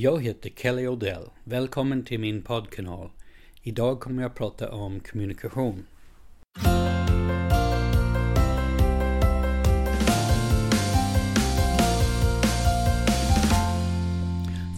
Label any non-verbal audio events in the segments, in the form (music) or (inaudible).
Jag heter Kelly Odell. Välkommen till min poddkanal. Idag kommer jag prata om kommunikation.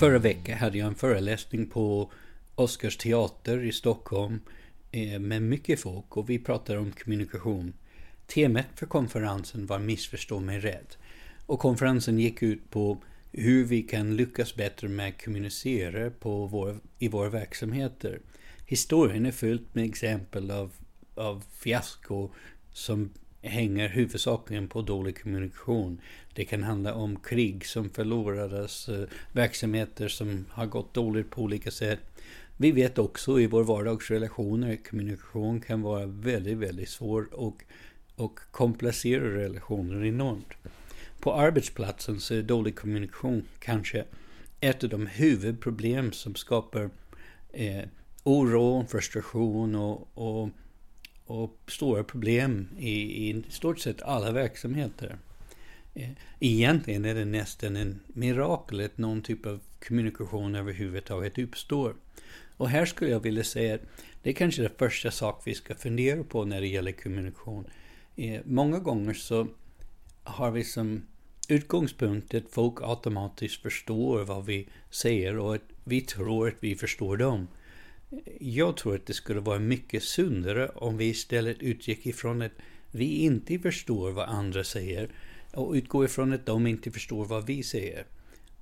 Förra veckan hade jag en föreläsning på Oscars teater i Stockholm eh, med mycket folk och vi pratade om kommunikation. Temat för konferensen var Missförstå mig rätt. Och konferensen gick ut på hur vi kan lyckas bättre med att kommunicera på vår, i våra verksamheter. Historien är fylld med exempel av, av fiasko som hänger huvudsakligen på dålig kommunikation. Det kan handla om krig som förlorades, eh, verksamheter som har gått dåligt på olika sätt. Vi vet också i vår vardagsrelationer att kommunikation kan vara väldigt, väldigt svår och, och komplicera relationer enormt. På arbetsplatsen så är dålig kommunikation kanske ett av de huvudproblem som skapar eh, oro, frustration och, och, och stora problem i, i stort sett alla verksamheter. Eh, egentligen är det nästan en mirakel att någon typ av kommunikation överhuvudtaget uppstår. Och här skulle jag vilja säga att det är kanske det första sak vi ska fundera på när det gäller kommunikation. Eh, många gånger så har vi som utgångspunkt att folk automatiskt förstår vad vi säger och att vi tror att vi förstår dem. Jag tror att det skulle vara mycket sundare om vi istället utgick ifrån att vi inte förstår vad andra säger och utgår ifrån att de inte förstår vad vi säger.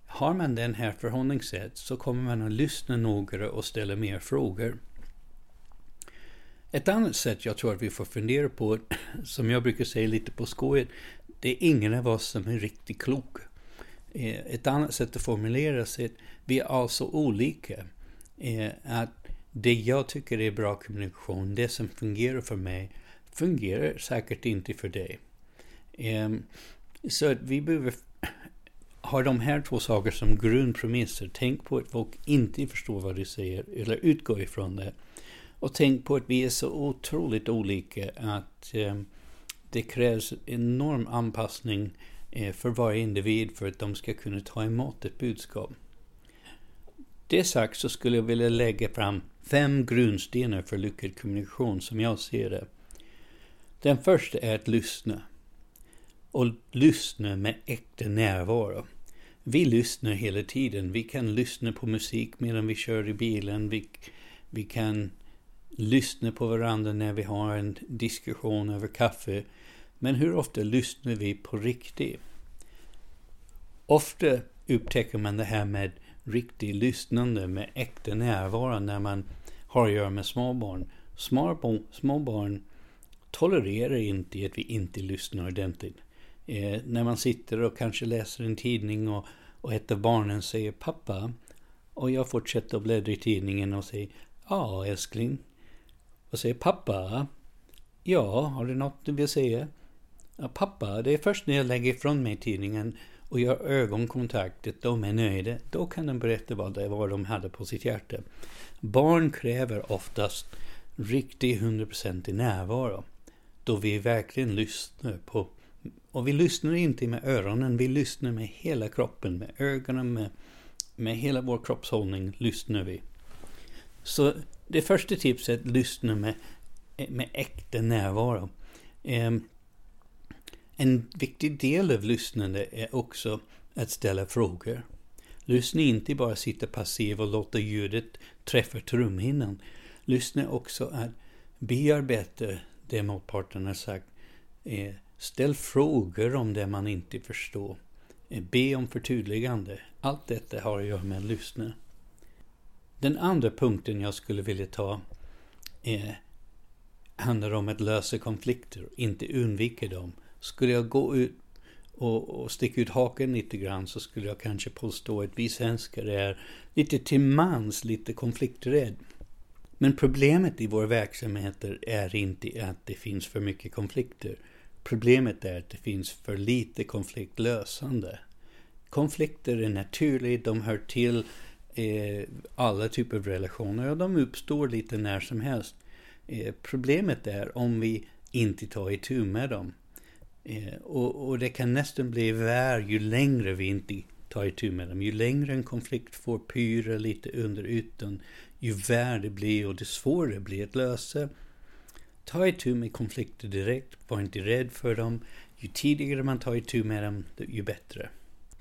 Har man den här förhållningssätt så kommer man att lyssna noggrannare och ställa mer frågor. Ett annat sätt jag tror att vi får fundera på, (clears throat) som jag brukar säga lite på skojet, det är ingen av oss som är riktigt klok. Eh, ett annat sätt att formulera sig, vi är alltså olika. Eh, att det jag tycker är bra kommunikation, det som fungerar för mig, fungerar säkert inte för dig. Ehm, så att vi behöver (clears throat) ha de här två sakerna som grundpremisser. Tänk på att folk inte förstår vad du säger, eller utgå ifrån det. Och tänk på att vi är så otroligt olika att um, det krävs enorm anpassning eh, för varje individ för att de ska kunna ta emot ett budskap. Det sagt så skulle jag vilja lägga fram fem grundstenar för lyckad kommunikation som jag ser det. Den första är att lyssna. Och lyssna med äkta närvaro. Vi lyssnar hela tiden. Vi kan lyssna på musik medan vi kör i bilen. Vi, vi kan lyssna på varandra när vi har en diskussion över kaffe. Men hur ofta lyssnar vi på riktigt? Ofta upptäcker man det här med riktigt lyssnande, med äkta närvaro när man har att göra med småbarn. Små barn tolererar inte att vi inte lyssnar ordentligt. Eh, när man sitter och kanske läser en tidning och, och ett av barnen säger pappa och jag fortsätter att bläddra i tidningen och säger ja älskling. Och säger pappa. Ja, har du något du vill säga? Ja, pappa, det är först när jag lägger ifrån mig tidningen och gör ögonkontakt att de är nöjda. Då kan de berätta vad det var de hade på sitt hjärta. Barn kräver oftast riktig 100% i närvaro. Då vi verkligen lyssnar på och vi lyssnar inte med öronen, vi lyssnar med hela kroppen, med ögonen, med, med hela vår kroppshållning lyssnar vi. Så det första tipset är att lyssna med, med äkta närvaro. Um, en viktig del av lyssnande är också att ställa frågor. Lyssna inte bara sitta passiv och låta ljudet träffa trumhinnan. Lyssna också att bearbeta det motparten har sagt. Eh, ställ frågor om det man inte förstår. Eh, be om förtydligande. Allt detta har att göra med att lyssna. Den andra punkten jag skulle vilja ta är, handlar om att lösa konflikter, inte undvika dem. Skulle jag gå ut och, och sticka ut haken lite grann så skulle jag kanske påstå att vi svenskar är lite till mans lite konflikträdd. Men problemet i våra verksamheter är inte att det finns för mycket konflikter. Problemet är att det finns för lite konfliktlösande. Konflikter är naturliga, de hör till eh, alla typer av relationer och de uppstår lite när som helst. Eh, problemet är om vi inte tar itu med dem. Eh, och, och, det kan nästan bli värre ju längre vi inte tar itu med dem. Ju längre en konflikt får pyra lite under ytan, ju värre det blir och det svårare det blir att lösa. Ta itu med konflikter direkt, var inte rädd för dem. Ju tidigare man tar itu med dem, ju bättre.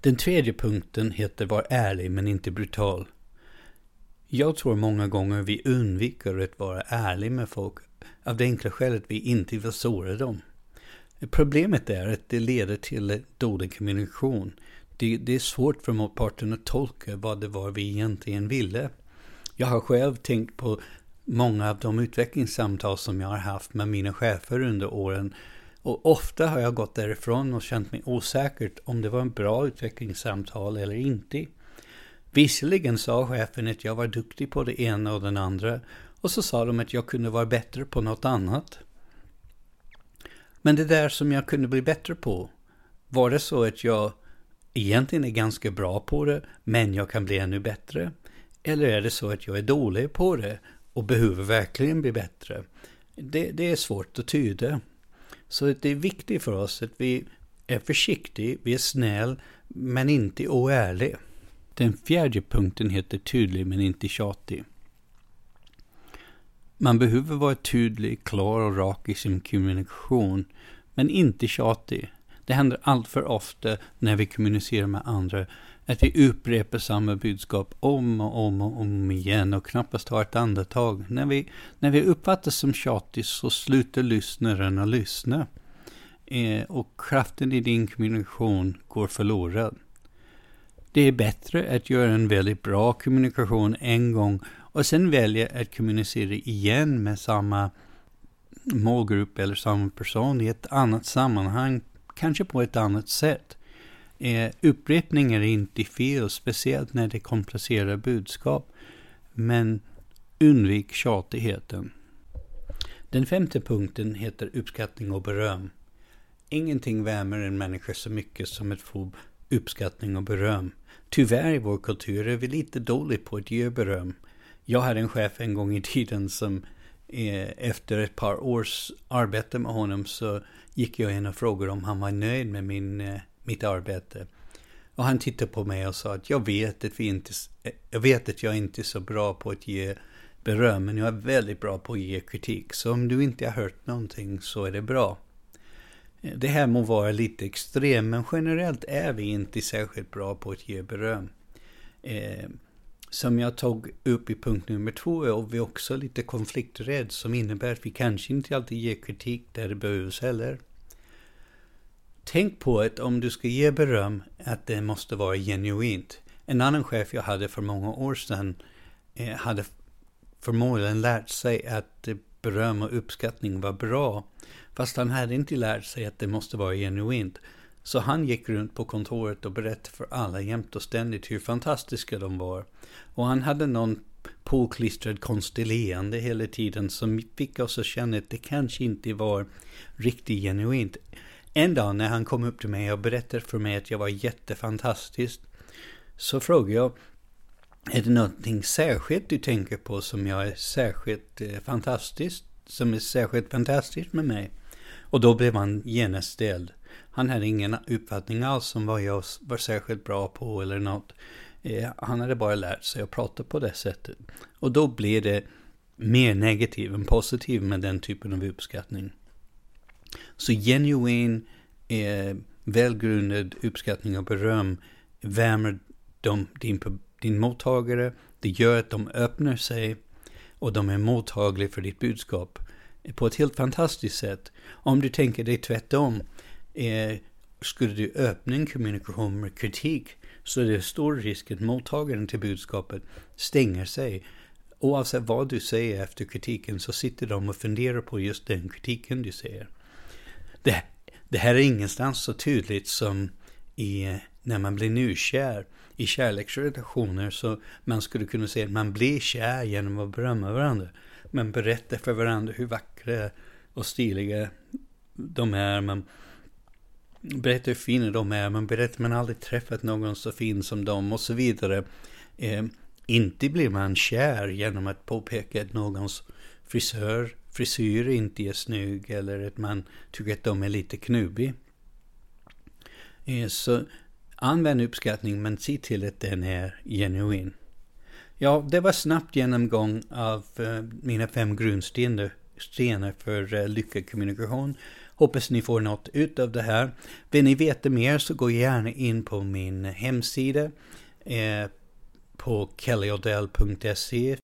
Den tredje punkten heter var ärlig men inte brutal. Jag tror många gånger vi undviker att vara ärliga med folk av det enkla skälet att vi inte vill såra dem. Problemet är att det leder till dålig kommunikation. Det, det, är svårt för motparten att tolka vad det var vi egentligen ville. Jag har själv tänkt på många av de utvecklingssamtal som jag har haft med mina chefer under åren. Och ofta har jag gått därifrån och känt mig osäkert om det var en bra utvecklingssamtal eller inte. Visserligen sa chefen att jag var duktig på det ena och den andra och så sa de att jag kunde vara bättre på något annat. Men det där som jag kunde bli bättre på, var det så att jag egentligen är ganska bra på det, men jag kan bli ännu bättre? Eller är det så att jag är dålig på det och behöver verkligen bli bättre? Det, det är svårt att tyda. Så det är viktigt för oss att vi är försiktiga, vi är snäll, men inte oärlig. Den fjärde punkten heter tydlig men inte tjatig. Man behöver vara tydlig, klar och rak i sin kommunikation, men inte tjatig. Det händer allt för ofta när vi kommunicerar med andra att vi upprepar samma budskap om och om och om igen och knappast har ett andetag. När vi, när vi uppfattas som tjatig så slutar lyssnaren att lyssna. Eh, och kraften i din kommunikation går förlorad. Det är bättre att göra en väldigt bra kommunikation en gång och sen välja att kommunicera igen med samma målgrupp eller samma person i ett annat sammanhang, kanske på ett annat sätt. Eh, upprepning är inte fel, speciellt när det komplicerar budskap, men undvik tjatigheten. Den femte punkten heter uppskattning och beröm. Ingenting värmer en människa så mycket som att få uppskattning och beröm. Tyvärr i vår kultur är vi lite dåliga på att ge beröm. Jag hade en chef en gång i tiden som eh, efter ett par års arbete med honom så gick jag in och frågade om han var nöjd med min, eh, mitt arbete. Och han tittade på mig och sa att jag vet att, vi inte, jag vet att jag inte är så bra på att ge beröm, men jag är väldigt bra på att ge kritik. Så om du inte har hört någonting så är det bra. Eh, det här må vara lite extremt, men generellt är vi inte särskilt bra på att ge beröm. Som jag tog upp i punkt nummer två är vi också lite konflikträdd som innebär att vi kanske inte alltid ger kritik där det behövs heller. Tänk på att om du ska ge beröm att det måste vara genuint. En annan chef jag hade för många år sedan eh, hade förmodligen lärt sig att beröm och uppskattning var bra. Fast han hade inte lärt sig att det måste vara genuint. Så han gick runt på kontoret och berättade för alla jämt och ständigt hur fantastiska de var. Och han hade någon påklistrad konstig leende hela tiden som fick oss att känna att det kanske inte var riktigt genuint. En dag när han kom upp till mig och berättade för mig att jag var jättefantastisk så frågade jag är det någonting särskilt du tänker på som jag är särskilt eh, fantastiskt, som är särskilt fantastiskt med mig? Och då blev han genast ställd. Han hade ingen uppfattning alls om vad jag var särskilt bra på eller något. Eh, han hade bara lärt sig att prata på det sättet. Och då blir det mer negativ än positiv med den typen av uppskattning. Så genuin, eh, välgrundad uppskattning och beröm värmer de, din, din mottagare. Det gör att de öppnar sig och de är mottagliga för ditt budskap på ett helt fantastiskt sätt. Om du tänker dig tvärtom, eh, skulle du öppna en kommunikation med kritik så är det stor risk att mottagaren till budskapet stänger sig. Oavsett vad du säger efter kritiken så sitter de och funderar på just den kritiken du säger. Det, det här är ingenstans så tydligt som i, när man blir nykär. I kärleksrelationer så man skulle kunna säga att man blir kär genom att berömma varandra. Man berättar för varandra hur vackra och stiliga de är. Man berätta hur fina de är. Man berättar att man aldrig träffat någon så fin som dem och så vidare. Eh, inte blir man kär genom att påpeka att någons frisör, frisyr inte är snygg eller att man tycker att de är lite knubbig. Eh, så Använd uppskattning men se till att den är genuin. Ja, det var snabbt genomgång av eh, mina fem grundstenar för uh, lyckad kommunikation. Hoppas ni får något ut av det här. Vill ni veta mer så gå gärna in på min hemsida eh, på kellyodell.se